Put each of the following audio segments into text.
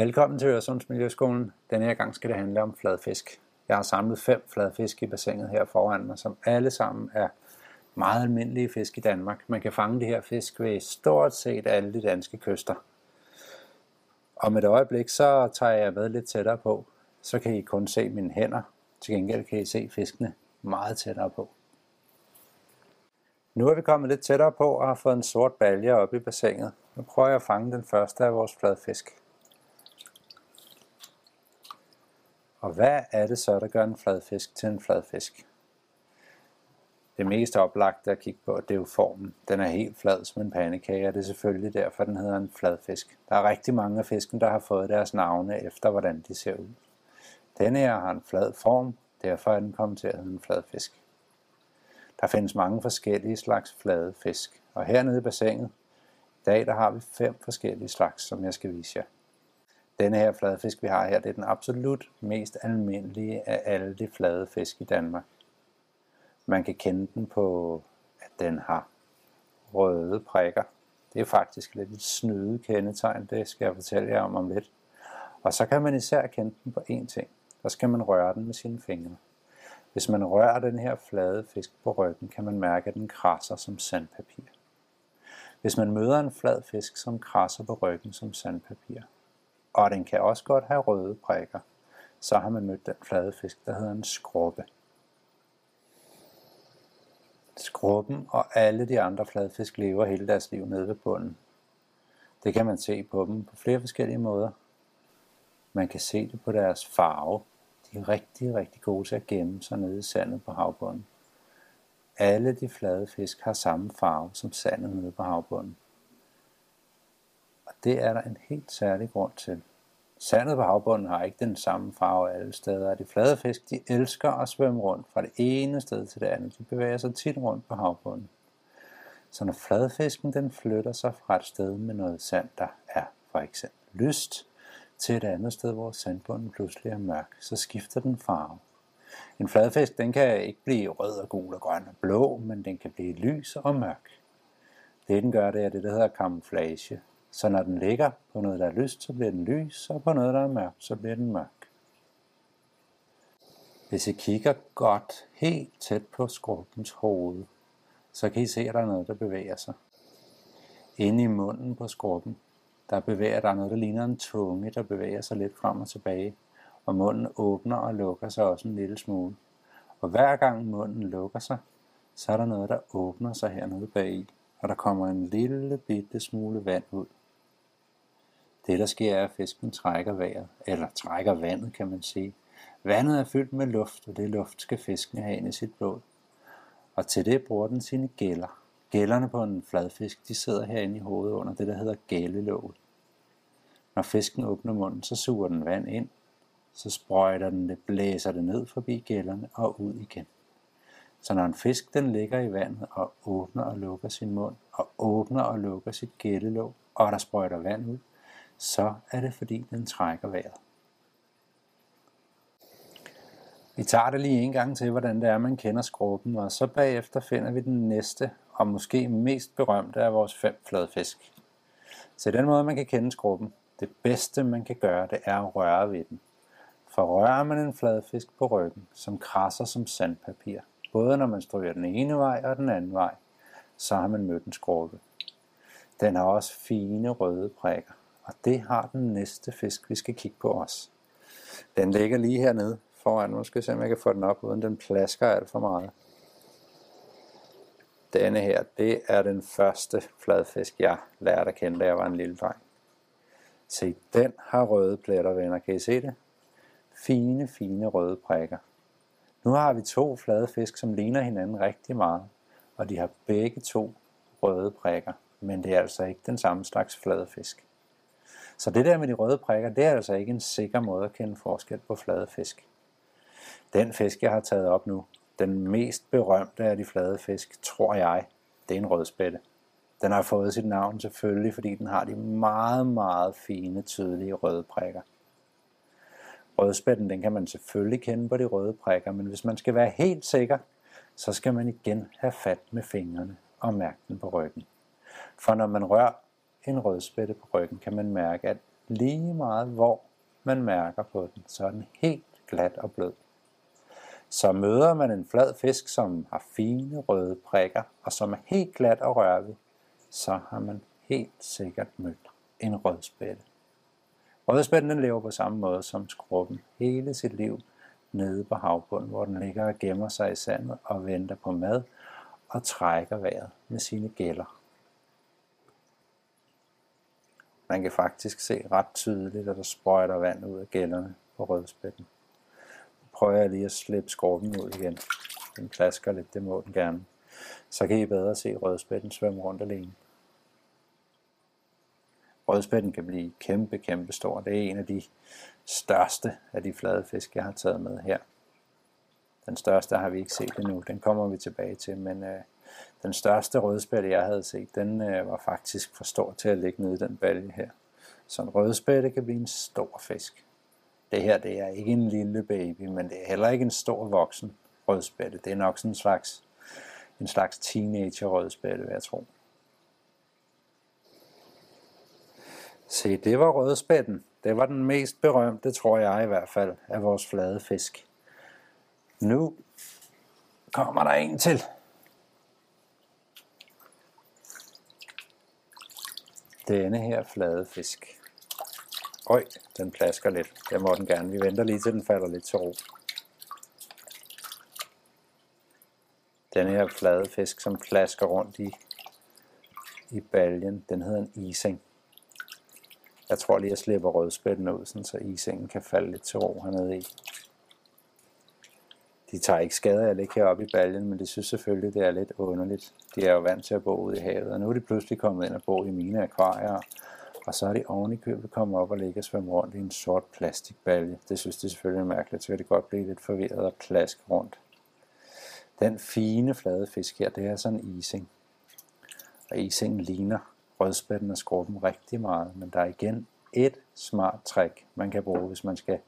Velkommen til Øresunds Miljøskolen. Denne her gang skal det handle om fladfisk. Jeg har samlet fem fladfisk i bassinet her foran mig, som alle sammen er meget almindelige fisk i Danmark. Man kan fange de her fisk ved stort set alle de danske kyster. Om et øjeblik, så tager jeg med lidt tættere på. Så kan I kun se mine hænder. Til gengæld kan I se fiskene meget tættere på. Nu er vi kommet lidt tættere på og har fået en sort balje op i bassinet. Nu prøver jeg at fange den første af vores fladfisk. Og hvad er det så, der gør en fladfisk til en fladfisk? Det mest oplagte at kigge på, det er jo formen. Den er helt flad som en pandekage, og det er selvfølgelig derfor, den hedder en fladfisk. Der er rigtig mange af fisken, der har fået deres navne efter, hvordan de ser ud. Denne her har en flad form, derfor er den kommet til at hedde en fladfisk. Der findes mange forskellige slags flade fisk, og hernede i bassinet, i dag der har vi fem forskellige slags, som jeg skal vise jer. Denne her fladfisk, vi har her, det er den absolut mest almindelige af alle de flade fisk i Danmark. Man kan kende den på, at den har røde prikker. Det er faktisk lidt et snyde kendetegn, det skal jeg fortælle jer om om lidt. Og så kan man især kende den på én ting. Der skal man røre den med sine fingre. Hvis man rører den her flade fisk på ryggen, kan man mærke, at den krasser som sandpapir. Hvis man møder en flad fisk, som krasser på ryggen som sandpapir, og den kan også godt have røde prikker, så har man mødt den flade fisk, der hedder en skrubbe. Skrubben og alle de andre fladfisk lever hele deres liv nede ved bunden. Det kan man se på dem på flere forskellige måder. Man kan se det på deres farve. De er rigtig, rigtig gode til at gemme sig nede i sandet på havbunden. Alle de flade fisk har samme farve som sandet nede på havbunden. Og det er der en helt særlig grund til. Sandet på havbunden har ikke den samme farve alle steder. De flade fisk de elsker at svømme rundt fra det ene sted til det andet. De bevæger sig tit rundt på havbunden. Så når fladfisken den flytter sig fra et sted med noget sand, der er for eksempel lyst, til et andet sted, hvor sandbunden pludselig er mørk, så skifter den farve. En fladfisk den kan ikke blive rød og gul og grøn og blå, men den kan blive lys og mørk. Det den gør, det er det, der hedder camouflage. Så når den ligger på noget, der er lyst, så bliver den lys, og på noget, der er mørkt, så bliver den mørk. Hvis I kigger godt helt tæt på skrubbens hoved, så kan I se, at der er noget, der bevæger sig. Inde i munden på skrubben, der bevæger der noget, der ligner en tunge, der bevæger sig lidt frem og tilbage. Og munden åbner og lukker sig også en lille smule. Og hver gang munden lukker sig, så er der noget, der åbner sig hernede bagi, og der kommer en lille bitte smule vand ud. Det der sker er, at fisken trækker vejret, eller trækker vandet kan man sige. Vandet er fyldt med luft, og det luft skal fisken have ind i sit blod. Og til det bruger den sine gælder. Gællerne på en fladfisk, de sidder herinde i hovedet under det, der hedder gællelåget. Når fisken åbner munden, så suger den vand ind, så sprøjter den det, blæser det ned forbi gællerne og ud igen. Så når en fisk den ligger i vandet og åbner og lukker sin mund, og åbner og lukker sit gællelåg, og der sprøjter vand ud, så er det fordi den trækker vejret. Vi tager det lige en gang til, hvordan det er, man kender skrubben, og så bagefter finder vi den næste og måske mest berømte af vores fem fladfisk. Så den måde, man kan kende skrubben, det bedste man kan gøre, det er at røre ved den. For rører man en fladfisk på ryggen, som krasser som sandpapir, både når man stryger den ene vej og den anden vej, så har man mødt en skrubbe. Den har også fine røde prikker, og det har den næste fisk, vi skal kigge på os. Den ligger lige hernede foran. Nu skal jeg se, om jeg kan få den op, uden den plasker alt for meget. Denne her, det er den første fladfisk, jeg lærte at kende, da jeg var en lille dreng. Se, den har røde pletter, venner. Kan I se det? Fine, fine røde prikker. Nu har vi to flade fisk, som ligner hinanden rigtig meget, og de har begge to røde prikker, men det er altså ikke den samme slags fladfisk. Så det der med de røde prikker, det er altså ikke en sikker måde at kende forskel på flade fisk. Den fisk, jeg har taget op nu, den mest berømte af de flade fisk, tror jeg, det er en rødspætte. Den har fået sit navn selvfølgelig, fordi den har de meget, meget fine, tydelige røde prikker. Rødspætten, den kan man selvfølgelig kende på de røde prikker, men hvis man skal være helt sikker, så skal man igen have fat med fingrene og mærke den på ryggen. For når man rører en rødspætte på ryggen, kan man mærke, at lige meget hvor man mærker på den, så er den helt glat og blød. Så møder man en flad fisk, som har fine røde prikker, og som er helt glat og rørvig, så har man helt sikkert mødt en rødspætte. Rødspætten lever på samme måde som skrubben hele sit liv nede på havbunden, hvor den ligger og gemmer sig i sandet og venter på mad og trækker vejret med sine gælder. Man kan faktisk se ret tydeligt, at der sprøjter vand ud af gælderne på rødspætten. Nu prøver jeg lige at slippe skorpen ud igen. Den plasker lidt, det må den gerne. Så kan I bedre se rødspætten svømme rundt alene. Rødspætten kan blive kæmpe, kæmpe stor. Det er en af de største af de flade fisk, jeg har taget med her. Den største har vi ikke set endnu, den kommer vi tilbage til, men øh, den største rødspætte, jeg havde set, den øh, var faktisk for stor til at ligge nede i den balje her. Så en rødspætte kan blive en stor fisk. Det her, det er ikke en lille baby, men det er heller ikke en stor voksen rødspætte. Det er nok sådan en slags, en slags teenager rødspætte, vil jeg tro. Se, det var rødspætten. Det var den mest berømte, tror jeg i hvert fald, af vores flade fisk. Nu kommer der en til. Denne her flade fisk. Øj, den plasker lidt. Det må den gerne. Vi venter lige til den falder lidt til ro. Denne her flade fisk, som plasker rundt i, i baljen, den hedder en ising. Jeg tror lige, jeg slipper rødspætten ud, sådan, så isingen kan falde lidt til ro hernede i. De tager ikke skade af at ligge heroppe i baljen, men de synes selvfølgelig, det er lidt underligt. De er jo vant til at bo ude i havet, og nu er de pludselig kommet ind og bo i mine akvarier. Og så er de oven i købet kommet op og ligger og svømme rundt i en sort plastikbalje. Det synes de selvfølgelig er mærkeligt, så kan det godt blive lidt forvirret og plaske rundt. Den fine flade fisk her, det er sådan en ising. Og isingen ligner rødspætten og skorpen rigtig meget, men der er igen et smart trick, man kan bruge, hvis man skal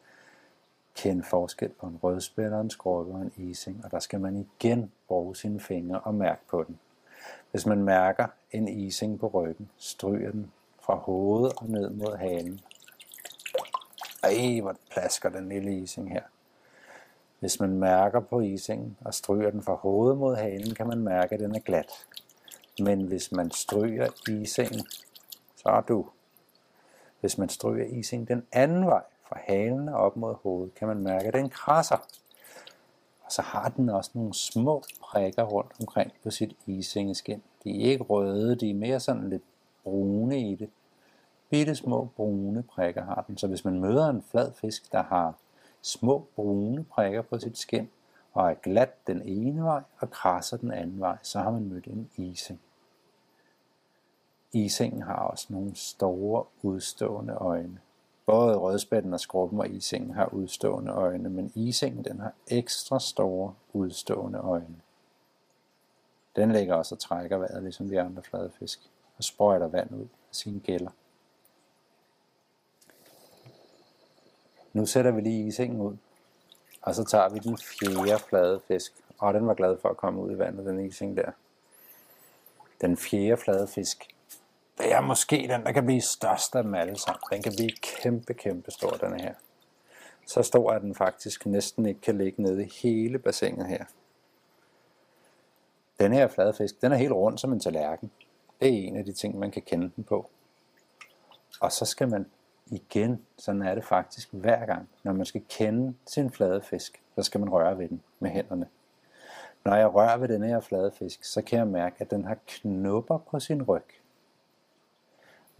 kende forskel på en rødspætte og en skorpe og en ising, og der skal man igen bruge sine fingre og mærke på den. Hvis man mærker en ising på ryggen, stryger den fra hovedet og ned mod halen. Ej, hvor plasker den lille ising her. Hvis man mærker på isingen og stryger den fra hovedet mod halen, kan man mærke, at den er glat. Men hvis man stryger isingen, så er du. Hvis man stryger isingen den anden vej, fra halen og op mod hovedet, kan man mærke, at den krasser. Og så har den også nogle små prikker rundt omkring på sit isingeskin. De er ikke røde, de er mere sådan lidt brune i det. Bitte små brune prikker har den. Så hvis man møder en flad fisk, der har små brune prikker på sit skin, og er glat den ene vej og krasser den anden vej, så har man mødt en ising. Isingen har også nogle store udstående øjne. Både rødspætten og skrubben og isingen har udstående øjne, men isingen den har ekstra store udstående øjne. Den ligger også og trækker vejret, ligesom de andre fladefisk, og sprøjter vand ud af sine gælder. Nu sætter vi lige isingen ud, og så tager vi den fjerde flade fisk. Og den var glad for at komme ud i vandet, den ising der. Den fjerde flade fisk, det er måske den, der kan blive størst af dem alle sammen. Den kan blive kæmpe, kæmpe stor, den her. Så stor, at den faktisk næsten ikke kan ligge nede i hele bassinet her. Den her fladfisk, den er helt rund som en tallerken. Det er en af de ting, man kan kende den på. Og så skal man igen, sådan er det faktisk hver gang, når man skal kende sin fladfisk, så skal man røre ved den med hænderne. Når jeg rører ved den her fladfisk, så kan jeg mærke, at den har knopper på sin ryg.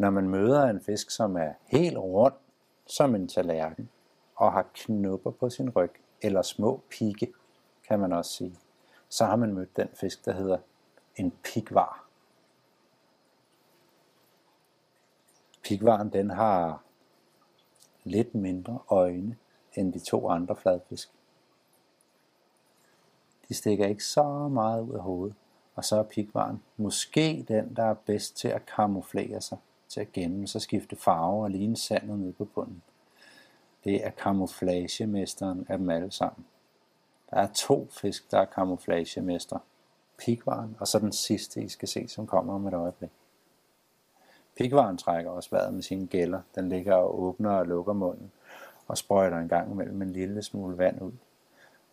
Når man møder en fisk, som er helt rund som en tallerken, og har knopper på sin ryg, eller små pigge, kan man også sige, så har man mødt den fisk, der hedder en pigvar. Pigvaren den har lidt mindre øjne end de to andre fladfisk. De stikker ikke så meget ud af hovedet, og så er pigvaren måske den, der er bedst til at kamuflere sig til at gemme sig, skifte farve og ligne sandet nede på bunden. Det er kamuflagemesteren af dem alle sammen. Der er to fisk, der er kamuflagemester. Pigvaren, og så den sidste, I skal se, som kommer om et øjeblik. Pigvaren trækker også vejret med sine gælder. Den ligger og åbner og lukker munden og sprøjter en gang imellem en lille smule vand ud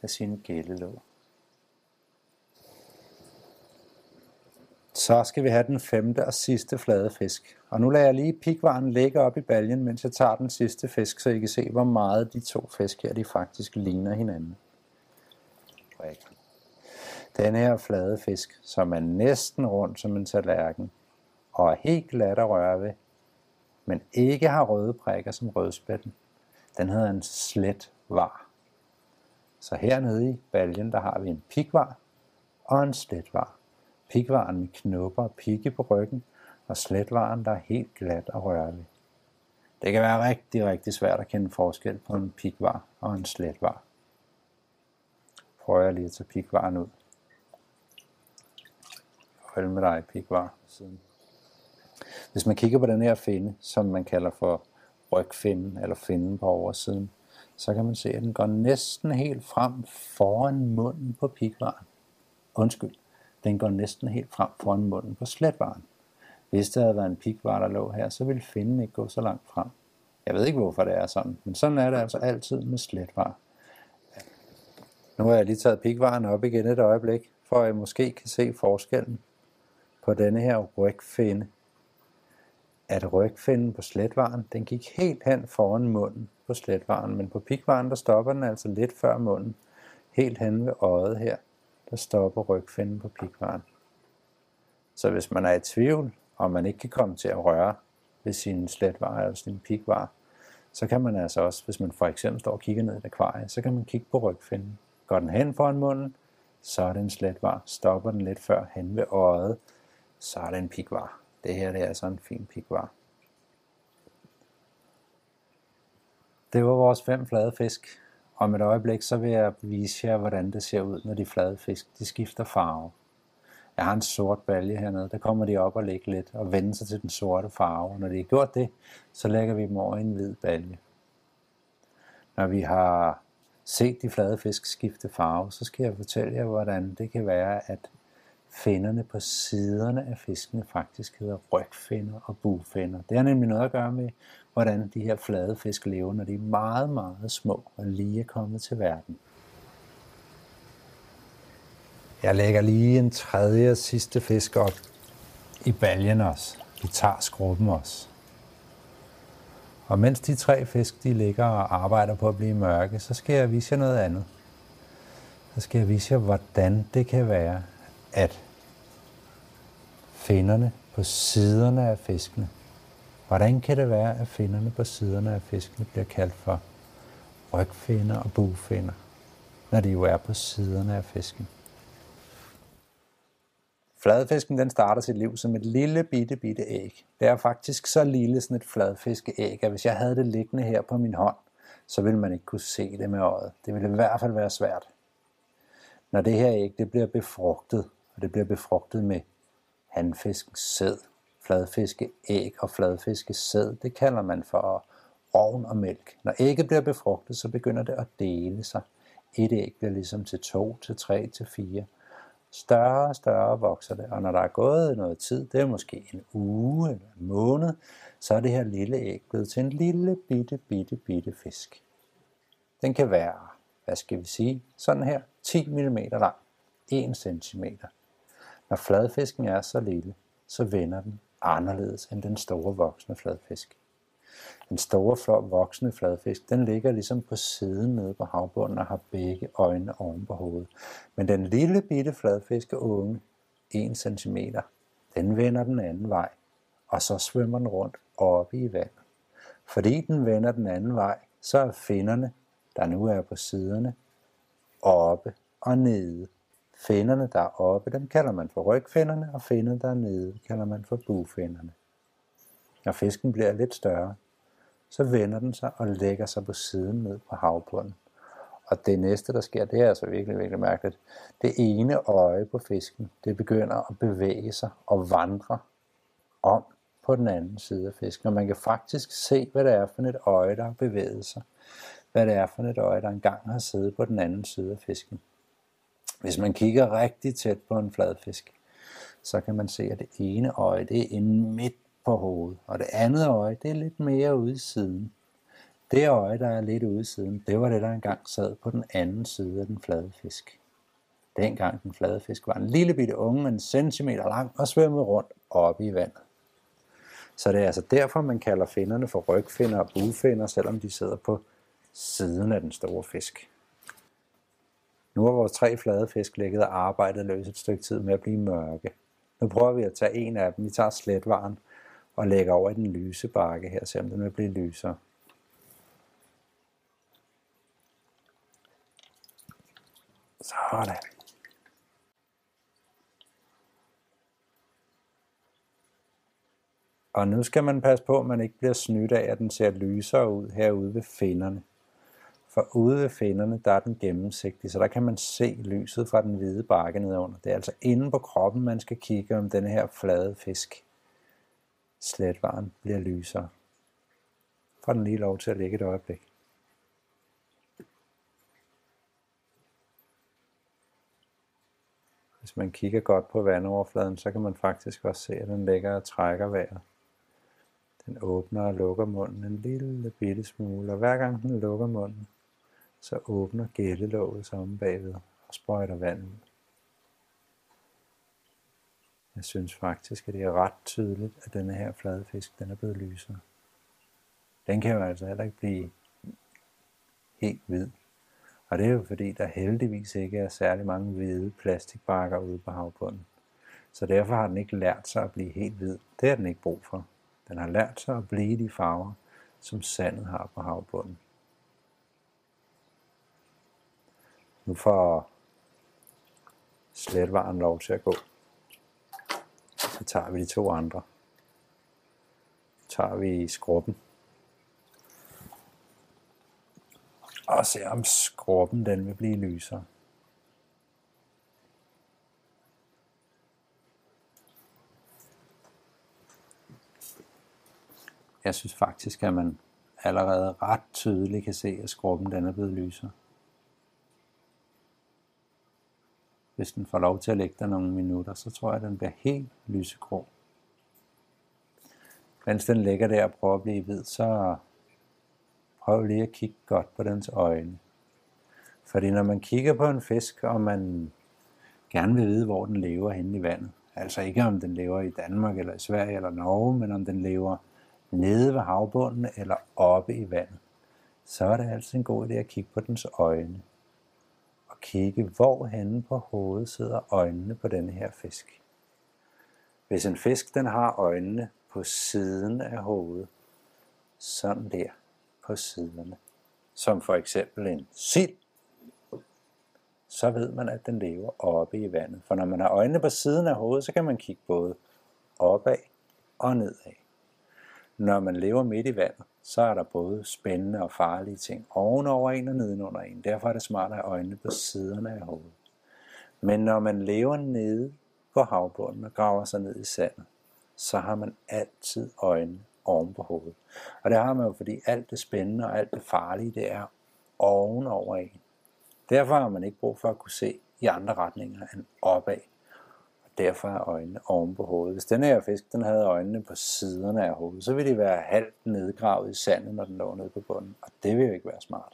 af sine gællelåg. Så skal vi have den femte og sidste flade fisk. Og nu lader jeg lige pikvaren ligge op i baljen, mens jeg tager den sidste fisk, så I kan se, hvor meget de to fisk her, de faktisk ligner hinanden. Den her flade fisk, som er næsten rundt som en tallerken, og er helt glat at røre ved, men ikke har røde prikker som rødspætten, den hedder en slet var. Så hernede i baljen, der har vi en pigvar og en sletvar. Pigvaren med knopper og pigge på ryggen, og sletvaren, der er helt glat og rørlig. Det kan være rigtig, rigtig svært at kende forskel på en pigvar og en sletvar. Prøver jeg lige at tage pigvaren ud. Hold med dig, pigvar. Hvis man kigger på den her finde, som man kalder for rygfinden eller finden på oversiden, så kan man se, at den går næsten helt frem foran munden på pigvaren. Undskyld, den går næsten helt frem foran munden på sletvaren. Hvis der havde været en pigvar, der lå her, så ville finden ikke gå så langt frem. Jeg ved ikke, hvorfor det er sådan, men sådan er det altså altid med sletvar. Nu har jeg lige taget pigvaren op igen et øjeblik, for at jeg måske kan se forskellen på denne her rygfinde. At rygfinden på sletvaren, den gik helt hen foran munden på sletvaren, men på pigvaren, der stopper den altså lidt før munden, helt hen ved øjet her der stopper rygfinden på pigvaren. Så hvis man er i tvivl, og man ikke kan komme til at røre ved sin sletvar eller sin pigvar, så kan man altså også, hvis man for eksempel står og kigger ned i et akvarie, så kan man kigge på rygfinden. Går den hen foran munden, så er det en sletvar. Stopper den lidt før hen ved øjet, så er det en pigvar. Det her det er altså en fin pigvar. Det var vores fem flade fisk. Om et øjeblik så vil jeg vise jer, hvordan det ser ud, når de flade fisk de skifter farve. Jeg har en sort balje hernede, der kommer de op og ligger lidt og vender sig til den sorte farve. Når de har gjort det, så lægger vi dem over i en hvid balje. Når vi har set de flade fisk skifte farve, så skal jeg fortælle jer, hvordan det kan være, at finderne på siderne af fiskene faktisk hedder rygfinder og bugfinder. Det har nemlig noget at gøre med, hvordan de her flade fisk lever, når de er meget, meget små og lige er kommet til verden. Jeg lægger lige en tredje og sidste fisk op i baljen også. Vi tager skruppen også. Og mens de tre fisk de ligger og arbejder på at blive mørke, så skal jeg vise jer noget andet. Så skal jeg vise jer, hvordan det kan være, at finnerne på siderne af fiskene Hvordan kan det være, at finderne på siderne af fiskene bliver kaldt for rygfinder og bugfinder, når de jo er på siderne af fisken? Fladfisken den starter sit liv som et lille bitte bitte æg. Det er faktisk så lille sådan et fladfiskeæg, at hvis jeg havde det liggende her på min hånd, så ville man ikke kunne se det med øjet. Det ville i hvert fald være svært. Når det her æg det bliver befrugtet, og det bliver befrugtet med handfiskens sæd, fladfiske æg og fladfiske sæd, det kalder man for ovn og mælk. Når ægget bliver befrugtet, så begynder det at dele sig. Et æg bliver ligesom til to, til tre, til fire. Større og større vokser det, og når der er gået noget tid, det er måske en uge eller en måned, så er det her lille æg blevet til en lille bitte, bitte, bitte fisk. Den kan være, hvad skal vi sige, sådan her, 10 mm lang, 1 cm. Når fladfisken er så lille, så vender den anderledes end den store voksne fladfisk. Den store voksne fladfisk, den ligger ligesom på siden nede på havbunden og har begge øjne oven på hovedet. Men den lille bitte fladfiske unge, 1 cm, den vender den anden vej, og så svømmer den rundt oppe i vandet. Fordi den vender den anden vej, så er finnerne, der nu er på siderne, oppe og nede Fænderne, der er oppe, dem kalder man for rygfænderne, og fænderne, der er nede, kalder man for bugfænderne. Når fisken bliver lidt større, så vender den sig og lægger sig på siden ned på havbunden. Og det næste, der sker, det er altså virkelig, virkelig mærkeligt. Det ene øje på fisken, det begynder at bevæge sig og vandre om på den anden side af fisken. Og man kan faktisk se, hvad det er for et øje, der har bevæget sig. Hvad det er for et øje, der engang har siddet på den anden side af fisken. Hvis man kigger rigtig tæt på en fladfisk, så kan man se, at det ene øje det er inde midt på hovedet. Og det andet øje, det er lidt mere ude i siden. Det øje, der er lidt ude i siden, det var det, der engang sad på den anden side af den flade fisk. Dengang den flade fisk var en lille bitte unge, en centimeter lang og svømmede rundt oppe i vandet. Så det er altså derfor, man kalder finnerne for rygfinder og bugfinder, selvom de sidder på siden af den store fisk. Nu har vores tre flade fisk ligget og arbejdet løs et stykke tid med at blive mørke. Nu prøver vi at tage en af dem. Vi tager sletvaren og lægger over i den lyse bakke her, så den vil blive lysere. Sådan. Og nu skal man passe på, at man ikke bliver snydt af, at den ser lysere ud herude ved finderne. For ude ved finderne, der er den gennemsigtig, så der kan man se lyset fra den hvide bakke nedenunder. Det er altså inde på kroppen, man skal kigge, om den her flade fisk, sletvaren, bliver lysere. Får den lige lov til at ligge et øjeblik. Hvis man kigger godt på vandoverfladen, så kan man faktisk også se, at den ligger og trækker vejret. Den åbner og lukker munden en lille bitte smule, og hver gang den lukker munden, så åbner gættelåget sig om bagved og sprøjter vandet. Jeg synes faktisk, at det er ret tydeligt, at denne her fladfisk, den er blevet lysere. Den kan jo altså heller ikke blive helt hvid. Og det er jo fordi, der heldigvis ikke er særlig mange hvide plastikbakker ude på havbunden. Så derfor har den ikke lært sig at blive helt hvid. Det har den ikke brug for. Den har lært sig at blive de farver, som sandet har på havbunden. Nu får sletvaren lov til at gå. Så tager vi de to andre. Så tager vi skrubben. Og ser om skrubben den vil blive lysere. Jeg synes faktisk, at man allerede ret tydeligt kan se, at skrubben den er blevet lysere. Hvis den får lov til at ligge der nogle minutter, så tror jeg, at den bliver helt lysegrå. Mens den ligger der og prøver at blive hvid, så prøv lige at kigge godt på dens øjne. Fordi når man kigger på en fisk, og man gerne vil vide, hvor den lever henne i vandet, altså ikke om den lever i Danmark eller i Sverige eller Norge, men om den lever nede ved havbunden eller oppe i vandet, så er det altid en god idé at kigge på dens øjne. Kigge, hvor henne på hovedet sidder øjnene på denne her fisk. Hvis en fisk den har øjnene på siden af hovedet, sådan der på siderne, som for eksempel en sild, så ved man, at den lever oppe i vandet. For når man har øjnene på siden af hovedet, så kan man kigge både opad og nedad. Når man lever midt i vandet, så er der både spændende og farlige ting ovenover en og nedenunder en. Derfor er det smart at have øjnene på siderne af hovedet. Men når man lever nede på havbunden og graver sig ned i sandet, så har man altid øjnene oven på hovedet. Og det har man jo, fordi alt det spændende og alt det farlige, det er ovenover en. Derfor har man ikke brug for at kunne se i andre retninger end opad. Derfor er øjnene oven på hovedet. Hvis den her fisk den havde øjnene på siderne af hovedet, så ville de være halvt nedgravet i sandet, når den lå nede på bunden. Og det vil jo ikke være smart.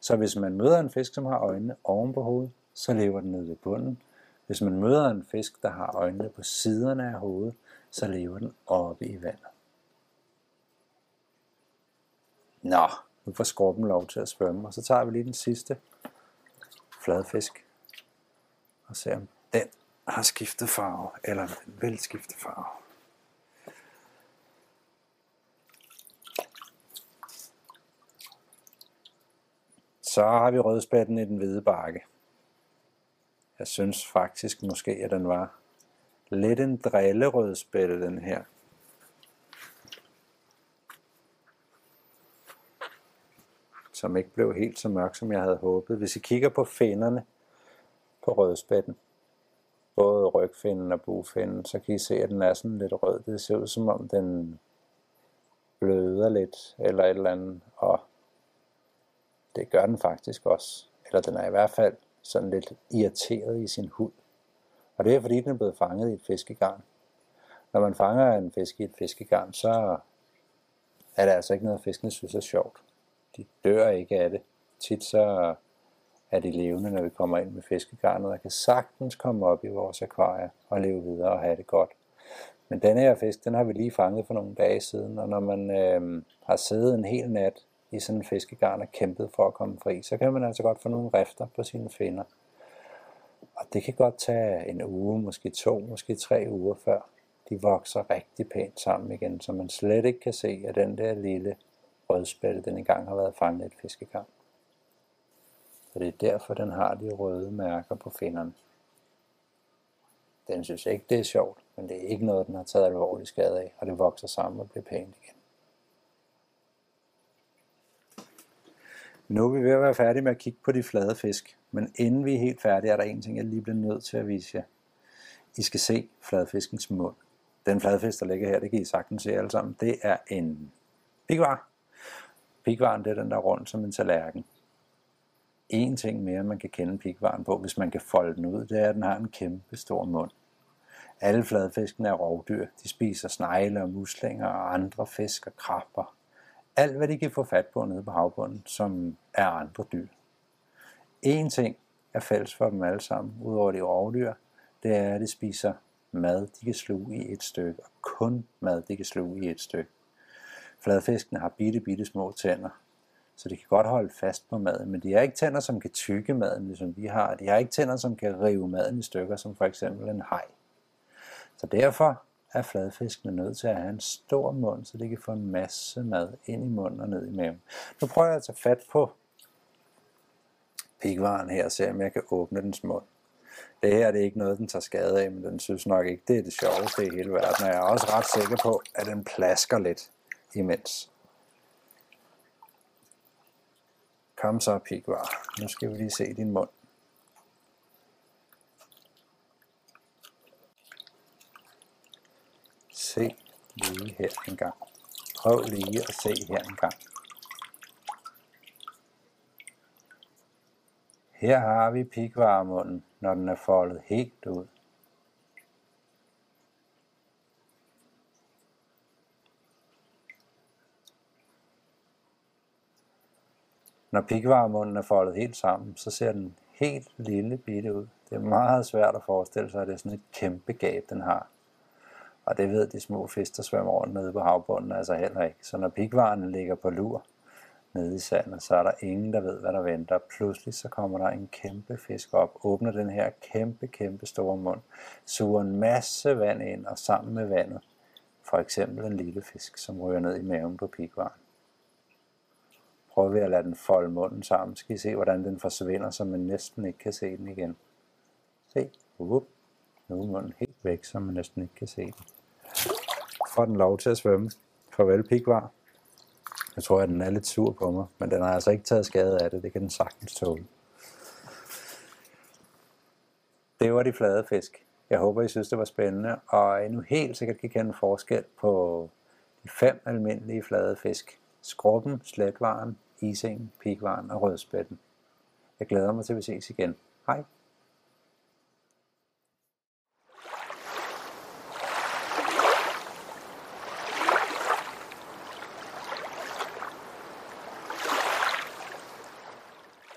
Så hvis man møder en fisk, som har øjnene oven på hovedet, så lever den nede ved bunden. Hvis man møder en fisk, der har øjnene på siderne af hovedet, så lever den oppe i vandet. Nå, nu får skorpen lov til at svømme, og så tager vi lige den sidste fladfisk og ser om den har skiftet farve, eller vil skifte farve. Så har vi rødspætten i den hvide bakke. Jeg synes faktisk måske, at den var lidt en drillerødspætte, den her. Som ikke blev helt så mørk, som jeg havde håbet. Hvis I kigger på fænderne på rødspætten, både rygfinden og bufinden, så kan I se, at den er sådan lidt rød. Det ser ud som om den bløder lidt, eller et eller andet, og det gør den faktisk også. Eller den er i hvert fald sådan lidt irriteret i sin hud. Og det er fordi, den er blevet fanget i et fiskegarn. Når man fanger en fisk i et fiskegarn, så er det altså ikke noget, fiskene synes er sjovt. De dør ikke af det. Tit så er de levende, når vi kommer ind med fiskegarnet, og kan sagtens komme op i vores akvarie og leve videre og have det godt. Men denne her fisk, den har vi lige fanget for nogle dage siden, og når man øh, har siddet en hel nat i sådan en fiskegarn og kæmpet for at komme fri, så kan man altså godt få nogle rifter på sine finder. Og det kan godt tage en uge, måske to, måske tre uger før de vokser rigtig pænt sammen igen, så man slet ikke kan se, at den der lille rødspætte, den engang har været fanget i et fiskegarn og det er derfor, den har de røde mærker på finnerne. Den synes ikke, det er sjovt, men det er ikke noget, den har taget alvorlig skade af, og det vokser sammen og bliver pænt igen. Nu er vi ved at være færdige med at kigge på de flade fisk, men inden vi er helt færdige, er der en ting, jeg lige bliver nødt til at vise jer. I skal se fladfiskens mund. Den fladfisk, der ligger her, det kan I sagtens se alle sammen, det er en pigvar. Pigvaren, det er den der rundt som en tallerken. En ting mere, man kan kende pigvaren på, hvis man kan folde den ud, det er, at den har en kæmpe stor mund. Alle fladfiskene er rovdyr. De spiser snegle og muslinger og andre fisk og krabber. Alt, hvad de kan få fat på nede på havbunden, som er andre dyr. En ting er fælles for dem alle sammen, udover de rovdyr, det er, at de spiser mad, de kan sluge i et stykke, og kun mad, de kan sluge i et stykke. Fladfiskene har bitte, bitte små tænder, så de kan godt holde fast på maden, men de har ikke tænder, som kan tykke maden, ligesom vi har. De har ikke tænder, som kan rive maden i stykker, som for eksempel en haj. Så derfor er fladfiskene nødt til at have en stor mund, så de kan få en masse mad ind i munden og ned i maven. Nu prøver jeg at tage fat på pigvaren her og se, om jeg kan åbne dens mund. Det her det er ikke noget, den tager skade af, men den synes nok ikke, det er det sjoveste i hele verden. Og jeg er også ret sikker på, at den plasker lidt imens. Kom så, pigvar. Nu skal vi lige se din mund. Se lige her en gang. Prøv lige at se her en gang. Her har vi pigvarmunden, når den er foldet helt ud. Når pigvaremunden er foldet helt sammen, så ser den helt lille bitte ud. Det er meget svært at forestille sig, at det er sådan et kæmpe gab, den har. Og det ved de små fisk, der svømmer rundt nede på havbunden, altså heller ikke. Så når pigvaren ligger på lur, nede i sandet, så er der ingen, der ved, hvad der venter. Pludselig så kommer der en kæmpe fisk op, åbner den her kæmpe, kæmpe store mund, suger en masse vand ind, og sammen med vandet, for eksempel en lille fisk, som ryger ned i maven på pigvaren. Prøver vi at lade den folde munden sammen, skal I se, hvordan den forsvinder, så man næsten ikke kan se den igen. Se, Whoop. nu er munden helt væk, så man næsten ikke kan se den. Får den lov til at svømme. Farvel pikvar. Jeg tror, at den er lidt sur på mig, men den har altså ikke taget skade af det. Det kan den sagtens tåle. Det var de flade fisk. Jeg håber, I synes, det var spændende, og I nu helt sikkert kan kende forskel på de fem almindelige flade fisk skroppen, slatvaren, isingen, pikvaren og rødspætten. Jeg glæder mig til, at vi ses igen. Hej!